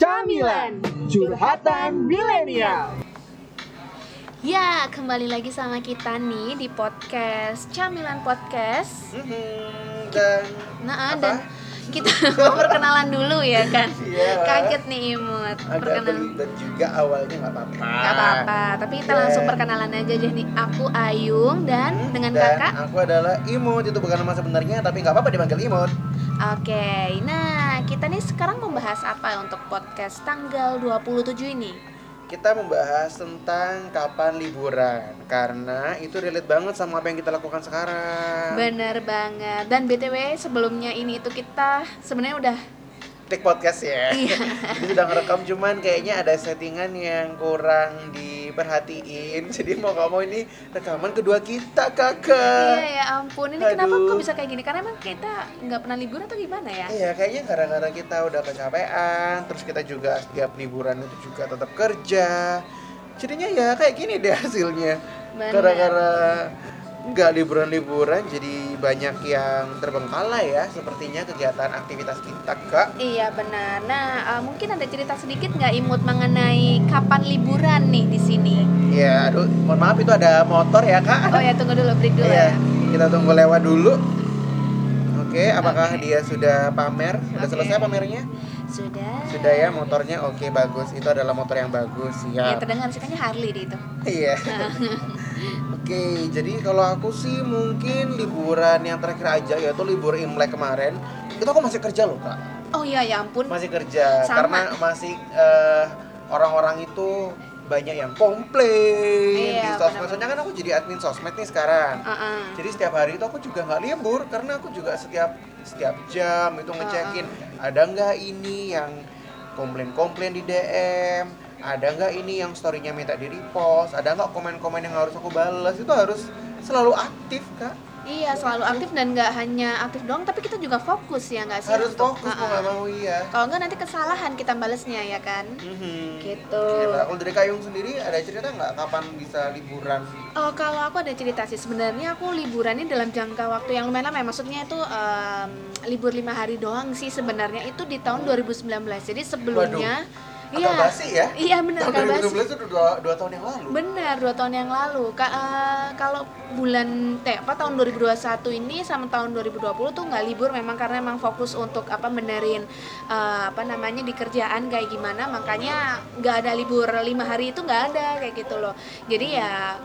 Camilan, curhatan milenial. Ya, kembali lagi sama kita nih di podcast Camilan Podcast. Mhm, dan Nah, apa? dan kita mau perkenalan dulu ya kan. Iya. Kaget nih Imut. agak Perkenalan. belibet juga awalnya nggak apa-apa. Gak apa-apa, tapi kita Dan- langsung perkenalan aja aja nih. Aku Ayung dan Hmm, dengan dan kakak. aku adalah Imut itu bukan nama sebenarnya tapi nggak apa-apa dipanggil Imut. Oke, nah kita nih sekarang membahas apa untuk podcast tanggal 27 ini? Kita membahas tentang kapan liburan karena itu relate banget sama apa yang kita lakukan sekarang. Bener banget. Dan BTW sebelumnya ini itu kita sebenarnya udah Take podcast ya. Iya. Jadi sudah ngerekam cuman kayaknya ada settingan yang kurang diperhatiin. Jadi mau nggak mau ini rekaman kedua kita kakak. Iya ya ampun, ini kenapa Aduh. kok bisa kayak gini? Karena emang kita nggak pernah libur atau gimana ya? Iya, kayaknya gara-gara kita udah kecapean, terus kita juga setiap liburan itu juga tetap kerja. Jadinya ya kayak gini deh hasilnya. Gara-gara nggak liburan-liburan, jadi banyak yang terbengkalai ya, sepertinya kegiatan aktivitas kita, Kak. Iya benar. Nah eh, mungkin ada cerita sedikit nggak imut mengenai kapan liburan nih di sini? Iya, aduh, mohon maaf itu ada motor ya, Kak. Oh ya tunggu dulu break dulu Iya, ya. kita tunggu lewat dulu. Oke, apakah dia sudah pamer? Sudah Oke. selesai pamernya? Sudah. Sudah ya motornya oke bagus itu adalah motor yang bagus Ya siap terdengar sih kayaknya Harley deh itu. iya oke jadi kalau aku sih mungkin liburan yang terakhir aja yaitu libur imlek kemarin itu aku masih kerja loh kak Oh iya ya ampun. masih kerja Sama. karena masih eh, orang-orang itu banyak yang komplain Iya, di sosmed soalnya kan aku jadi admin sosmed nih sekarang Uh-uh. jadi setiap hari itu aku juga nggak libur karena aku juga setiap setiap jam itu ngecekin ada nggak ini yang komplain-komplain di DM, ada nggak ini yang storynya minta di repost, ada nggak komen-komen yang harus aku balas itu harus selalu aktif kak, Iya selalu aktif dan nggak hanya aktif doang, tapi kita juga fokus ya nggak sih? harus untuk- fokus mau nggak mau iya. Kalau nggak nanti kesalahan kita balesnya ya kan? Mhm. Gitu. Gila. Kalau dari Kayung sendiri ada cerita nggak kapan bisa liburan? Oh, kalau aku ada cerita sih sebenarnya aku liburan ini dalam jangka waktu yang lumayan lama ya. Maksudnya itu em, libur lima hari doang sih sebenarnya itu di tahun 2019. Jadi sebelumnya Basi ya? Iya benar Tahun agak basi. 2012 itu dua, dua tahun yang lalu. Benar, dua tahun yang lalu. Ka- eh, kalau bulan teh apa tahun 2021 ini sama tahun 2020 tuh nggak libur memang karena memang fokus untuk apa benerin eh, apa namanya di kerjaan kayak gimana makanya nggak ada libur lima hari itu nggak ada kayak gitu loh. Jadi ya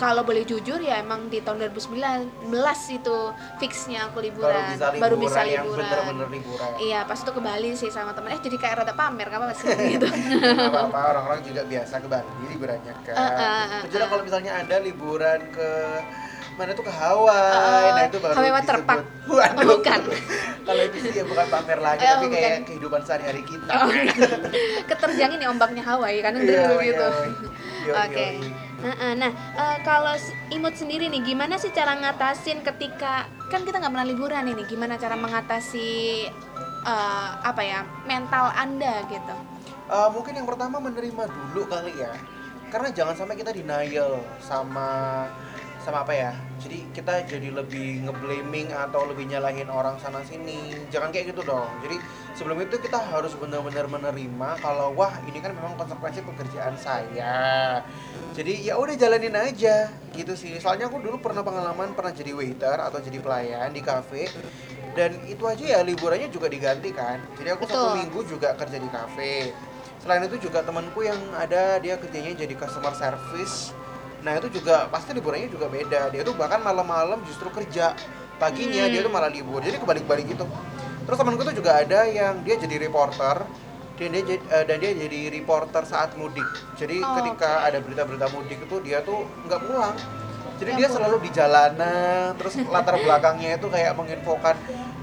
kalau boleh jujur ya emang di tahun 2019 itu fixnya aku liburan baru bisa liburan, baru bisa liburan. bener-bener liburan. Iya, pas itu ke Bali sih sama temen. Eh jadi kayak rada pamer, nggak apa-apa sih gitu. Nggak apa-apa orang-orang juga biasa ke Bali liburannya kan. Uh, uh, uh, Kecuali uh. kalau misalnya ada liburan ke mana tuh ke Hawaii, Uh, nah itu baru Hawaii. Waterpark. Waduh. Oh, bukan. kalau itu sih ya bukan pamer lagi, Oh, tapi bukan. kayak kehidupan sehari-hari kita. Oh, Keterjangin nih ombaknya Hawaii kan Iya, dulu gitu. iya. Oke. Nah, nah eh, kalau imut sendiri nih, gimana sih cara ngatasin ketika kan kita nggak pernah liburan ini? Gimana cara mengatasi eh, apa ya mental anda gitu? Eh, mungkin yang pertama menerima dulu kali ya karena jangan sampai kita denial sama sama apa ya? Jadi kita jadi lebih ngeblaming atau lebih nyalahin orang sana sini. Jangan kayak gitu dong. Jadi sebelum itu kita harus benar-benar menerima kalau wah ini kan memang konsekuensi pekerjaan saya. Jadi ya udah jalanin aja gitu sih. Soalnya aku dulu pernah pengalaman pernah jadi waiter atau jadi pelayan di cafe dan itu aja ya liburannya juga diganti kan. Jadi aku satu Betul. minggu juga kerja di cafe selain itu juga temanku yang ada dia kerjanya jadi customer service nah itu juga pasti liburannya juga beda. Dia tuh bahkan malam-malam justru kerja. Paginya Hmm. dia tuh malah libur. Jadi kebalik-balik gitu. Terus temanku tuh juga ada yang dia jadi reporter. Dan dia jadi, eh, dan dia jadi reporter saat mudik. Jadi Oh, ketika oke. ada berita-berita mudik itu dia tuh nggak pulang. Jadi Ya dia selalu di jalanan. Terus latar belakangnya itu kayak menginfokan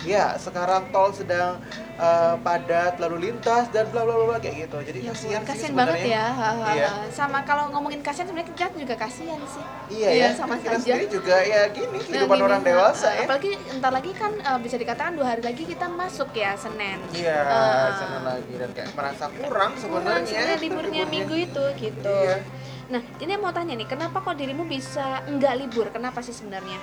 ya sekarang tol sedang eh, padat lalu lintas dan bla bla bla kayak gitu jadi Ya kasihan kasihan banget ya. Ha, ha, Iya. Sama kalau ngomongin kasihan sebenarnya kita juga kasihan sih. iya Iya, ya sama kita saja. sendiri juga ya gini Nah, kehidupan gini, orang dewasa ya Apalagi entar lagi kan eh, bisa dikatakan dua hari lagi kita masuk ya Senin. iya Eh, sana lagi dan kayak merasa kurang Kurang sebenarnya sebenarnya liburnya minggu itu gitu. Iya. Nah, ini mau tanya nih, kenapa kok dirimu bisa enggak libur? Kenapa sih sebenarnya?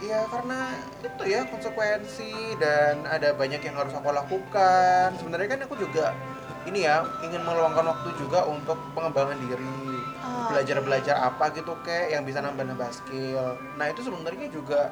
Iya karena itu ya konsekuensi dan ada banyak yang harus aku lakukan. Sebenarnya kan aku juga ini ya ingin meluangkan waktu juga untuk pengembangan diri. Oh, belajar-belajar apa gitu kayak yang bisa nambah-nambah skill. Nah itu sebenarnya juga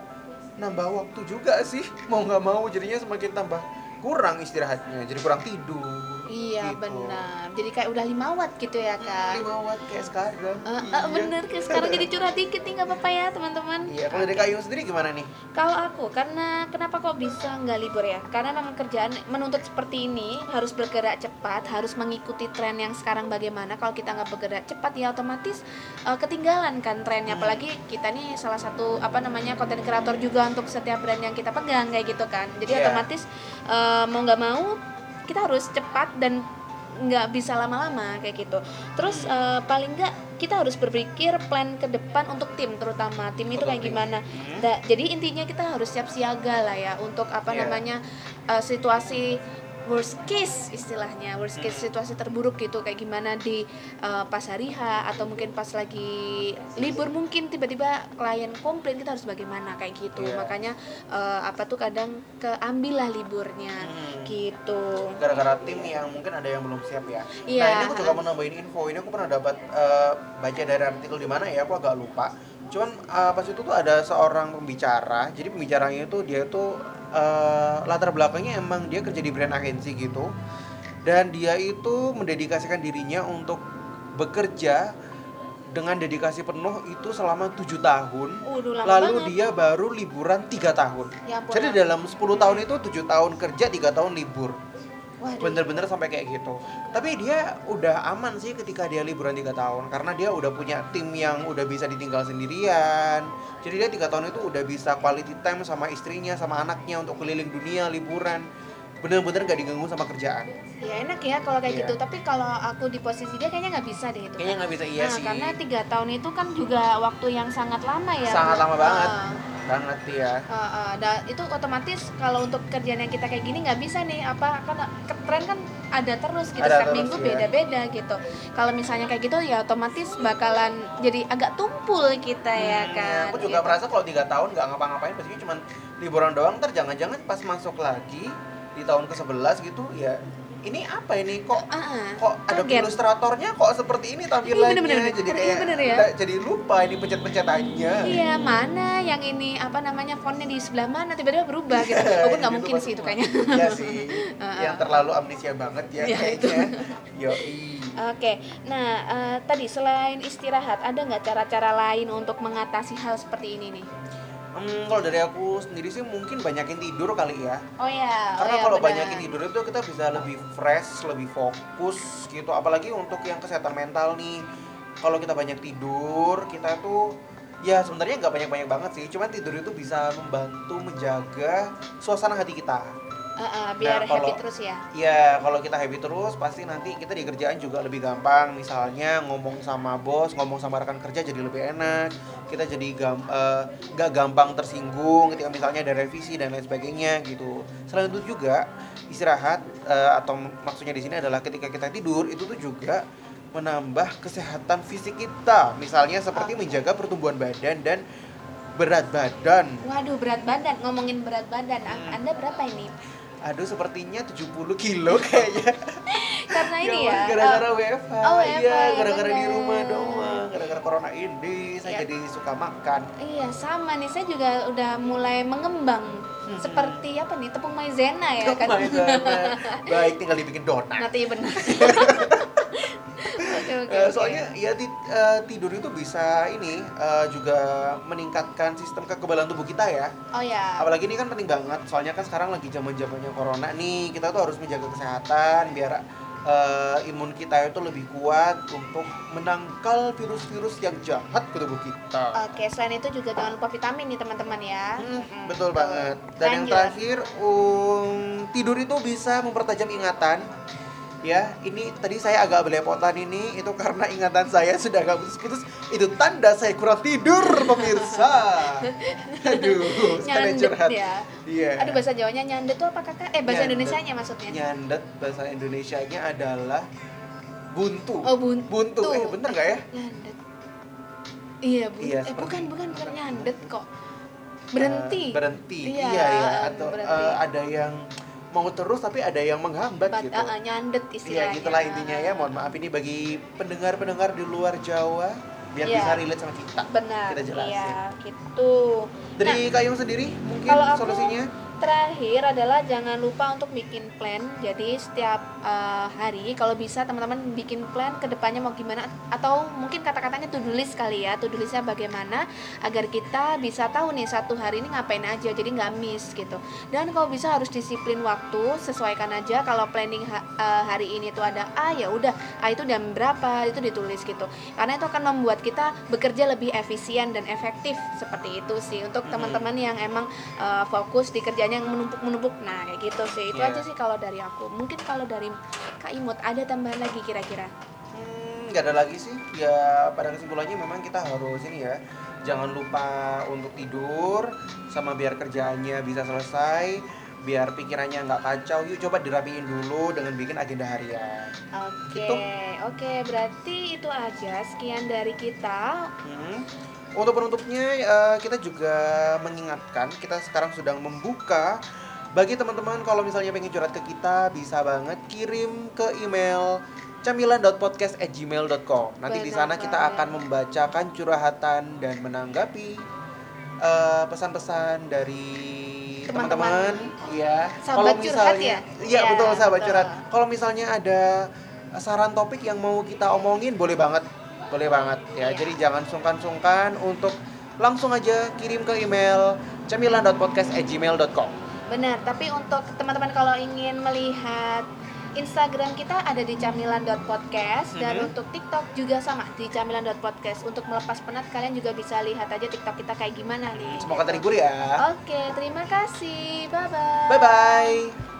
nambah waktu juga sih. Mau nggak mau jadinya semakin tambah kurang istirahatnya jadi kurang tidur Iya gitu. benar. Jadi kayak udah lima watt gitu ya kan. lima watt kayak sekarang eh, Iya. bener kayak sekarang jadi curhat dikit nih nggak apa-apa ya teman-teman. iya kalau dari Kayung sendiri gimana nih Kalau aku, karena kenapa kok bisa nggak libur ya? Karena memang kerjaan menuntut seperti ini harus bergerak cepat, harus mengikuti tren yang sekarang bagaimana. Kalau kita nggak bergerak cepat ya otomatis eh, ketinggalan kan trennya. Hmm. Apalagi kita nih salah satu apa namanya konten kreator juga untuk setiap brand yang kita pegang kayak gitu kan. Jadi Iya. otomatis eh, mau nggak mau kita harus cepat dan nggak bisa lama-lama kayak gitu. Terus eh, paling nggak kita harus berpikir plan ke depan untuk tim terutama tim itu kayak gimana. Hmm. Da- jadi intinya kita harus siap siaga lah ya untuk apa Iya. namanya uh, situasi worst case istilahnya worst case Hmm. situasi terburuk gitu kayak gimana di uh, pas hari H atau mungkin pas lagi libur mungkin tiba-tiba klien komplain kita harus bagaimana kayak gitu Iya. makanya uh, apa tuh kadang keambil lah liburnya Hmm. gitu gara-gara tim yang mungkin ada yang belum siap ya. Iya. Nah ini aku juga mau nambahin info ini aku pernah dapat eh, baca dari artikel di mana ya aku agak lupa. Cuman eh, pas itu tuh ada seorang pembicara. Jadi pembicaranya itu dia itu eh, latar belakangnya emang dia kerja di brand agensi gitu. Dan dia itu mendedikasikan dirinya untuk bekerja dengan dedikasi penuh itu selama tujuh tahun. Lama Lalu banget. dia baru liburan tiga tahun. Ya Jadi dalam 10 tahun itu tujuh tahun kerja, tiga tahun libur. Bener-bener sampai kayak gitu. Tapi dia udah aman sih ketika dia liburan tiga tahun karena dia udah punya tim yang udah bisa ditinggal sendirian. Jadi dia tiga tahun itu udah bisa quality time sama istrinya sama anaknya untuk keliling dunia liburan. Bener-bener gak diganggu sama kerjaan. Ya enak ya kalau kayak Iya. gitu. Tapi kalau aku di posisi dia kayaknya nggak bisa deh itu kayaknya nggak bisa iya nah, sih. karena tiga tahun itu kan juga waktu yang sangat lama ya sangat lama banget. Ah. Banget ya Uh, uh, dan itu otomatis kalau untuk kerjaan yang kita kayak gini nggak bisa nih apa kan tren kan ada terus gitu Ada setiap terus, minggu ya. beda-beda gitu kalau misalnya kayak gitu ya otomatis bakalan jadi agak tumpul kita ya Hmm, kan aku juga gitu. merasa kalau tiga tahun nggak ngapa-ngapain pastinya cuma liburan doang ntar jangan-jangan pas masuk lagi di tahun ke 11 gitu ya ini apa ini kok Ah, ah. kok ada ilustratornya kok seperti ini tampilannya Iya, bener-bener. jadi Iya, kayak bener ya. jadi lupa ini pencet-pencetannya Iya mana yang ini apa namanya fontnya di sebelah mana tiba-tiba berubah gitu. Walaupun nggak jadi mungkin sih itu kayaknya. Iya sih Heeh. yang terlalu amnesia banget ya Iya, kayaknya yoi Oke, nah eh, tadi selain istirahat ada nggak cara-cara lain untuk mengatasi hal seperti ini nih? Hmm, kalau dari aku sendiri sih mungkin banyakin tidur kali ya. Oh ya, karena oh ya, kalau banyakin tidur itu kita bisa lebih fresh lebih fokus gitu. Apalagi untuk yang kesehatan mental nih. Kalau kita banyak tidur kita tuh ya sebenarnya nggak banyak banyak banget sih. Cuman tidur itu bisa membantu menjaga suasana hati kita Biar Nah, happy kalau- terus ya. ya kalau kita happy terus pasti nanti kita di kerjaan juga lebih gampang misalnya ngomong sama bos ngomong sama rekan kerja jadi lebih enak kita jadi gam, eh, nggak gampang tersinggung ketika misalnya ada revisi dan lain sebagainya gitu selain itu juga istirahat eh, atau maksudnya di sini adalah ketika kita tidur itu tuh juga menambah kesehatan fisik kita misalnya seperti menjaga pertumbuhan badan dan berat badan Waduh, berat badan. Ngomongin berat badan, An- Hmm. Anda berapa ini? Aduh sepertinya 70 kilo kayaknya Karena ini ya. gara-gara eh, WFH, oh, iya, gara-gara di rumah doang, gara-gara corona ini Iya. saya jadi suka makan. Iya sama nih, saya juga udah mulai mengembang Hmm. seperti apa nih tepung maizena ya kan. Maizena. Baik, tinggal dibikin donat. Nanti benar. Oke. Eh, soalnya ya ti- eh, tidur itu bisa ini eh, juga meningkatkan sistem kekebalan tubuh kita ya. Oh ya. Apalagi ini kan penting banget, soalnya kan sekarang lagi zaman zamannya corona nih, kita tuh harus menjaga kesehatan biar eh, imun kita itu lebih kuat untuk menangkal virus-virus yang jahat ke tubuh kita. Oke, selain itu juga jangan lupa vitamin nih teman-teman ya. Hmm, Mm-mm, betul banget. Dan yang Lanjut. terakhir, um, tidur itu bisa mempertajam ingatan. Ya, ini tadi saya agak belepotan ini itu karena ingatan saya sudah agak putus-putus. Itu tanda saya kurang tidur, pemirsa. Aduh, sekalian Nyandet curhat. ya. Iya. Aduh bahasa Jawanya nyandet tuh apa kakak? Eh bahasa Nyandet. Indonesianya maksudnya? Nyandet bahasa Indonesianya adalah buntu. Oh buntu. buntu. Eh, bener nggak ya? Nyandet. Iya, bu. Iya, eh bukan bukan bukan nyandet kok. Berhenti. Eh, berhenti. Iya, Iya, ya. Atau berhenti. eh, ada yang mau terus tapi ada yang menghambat Bat- gitu. uh, nyandet Iya istilahnya. gitulah intinya ya mohon maaf. Ini bagi pendengar-pendengar di luar Jawa biar Iya. bisa relate sama kita. Benar Kita jelasin. iya gitu. Dari Kayung sendiri mungkin kalau aku- solusinya terakhir adalah jangan lupa untuk bikin plan. Jadi setiap uh, hari kalau bisa teman-teman bikin plan ke depannya mau gimana atau mungkin kata-katanya to do list kali ya to do listnya bagaimana agar kita bisa tahu nih satu hari ini ngapain aja jadi nggak miss gitu. Dan kalau bisa harus disiplin waktu sesuaikan aja kalau planning ha- uh, hari ini tuh ada A ya udah A itu jam berapa itu ditulis gitu. Karena itu akan membuat kita bekerja lebih efisien dan efektif seperti itu sih. Untuk teman-teman yang emang uh, fokus di kerjanya yang menumpuk-menumpuk nah kayak gitu sih. Itu Iya. aja sih kalau dari aku. Mungkin kalau dari Kak Imut ada tambahan lagi kira-kira? Hmm, nggak ada lagi sih. Ya pada kesimpulannya memang kita harus ini ya jangan lupa untuk tidur sama biar kerjaannya bisa selesai biar pikirannya nggak kacau. Yuk coba dirapiin dulu dengan bikin agenda harian. Oke Gitu. oke. Berarti itu aja sekian dari kita. Hmm. Untuk penutupnya eh, kita juga mengingatkan kita sekarang sedang membuka bagi teman-teman kalau misalnya pengen curhat ke kita bisa banget kirim ke email camilan.podcast@gmail.com. Nanti di sana kita akan membacakan curhatan dan menanggapi eh, pesan-pesan dari Teman-teman. Iya. Sahabat curhat ya? Iya, Iya, betul sahabat betul. curhat. Kalau misalnya ada saran topik yang mau kita omongin boleh banget. Boleh banget ya. Jadi jangan sungkan-sungkan untuk langsung aja kirim ke email camilan.podcast@gmail.com. benar tapi untuk teman-teman kalau ingin melihat Instagram kita ada di camilan.podcast dan Mhm. untuk TikTok juga sama di camilan.podcast. Untuk melepas penat kalian juga bisa lihat aja TikTok kita kayak gimana nih. Semoga terhibur ya. Oke, terima kasih. Bye bye. Bye bye.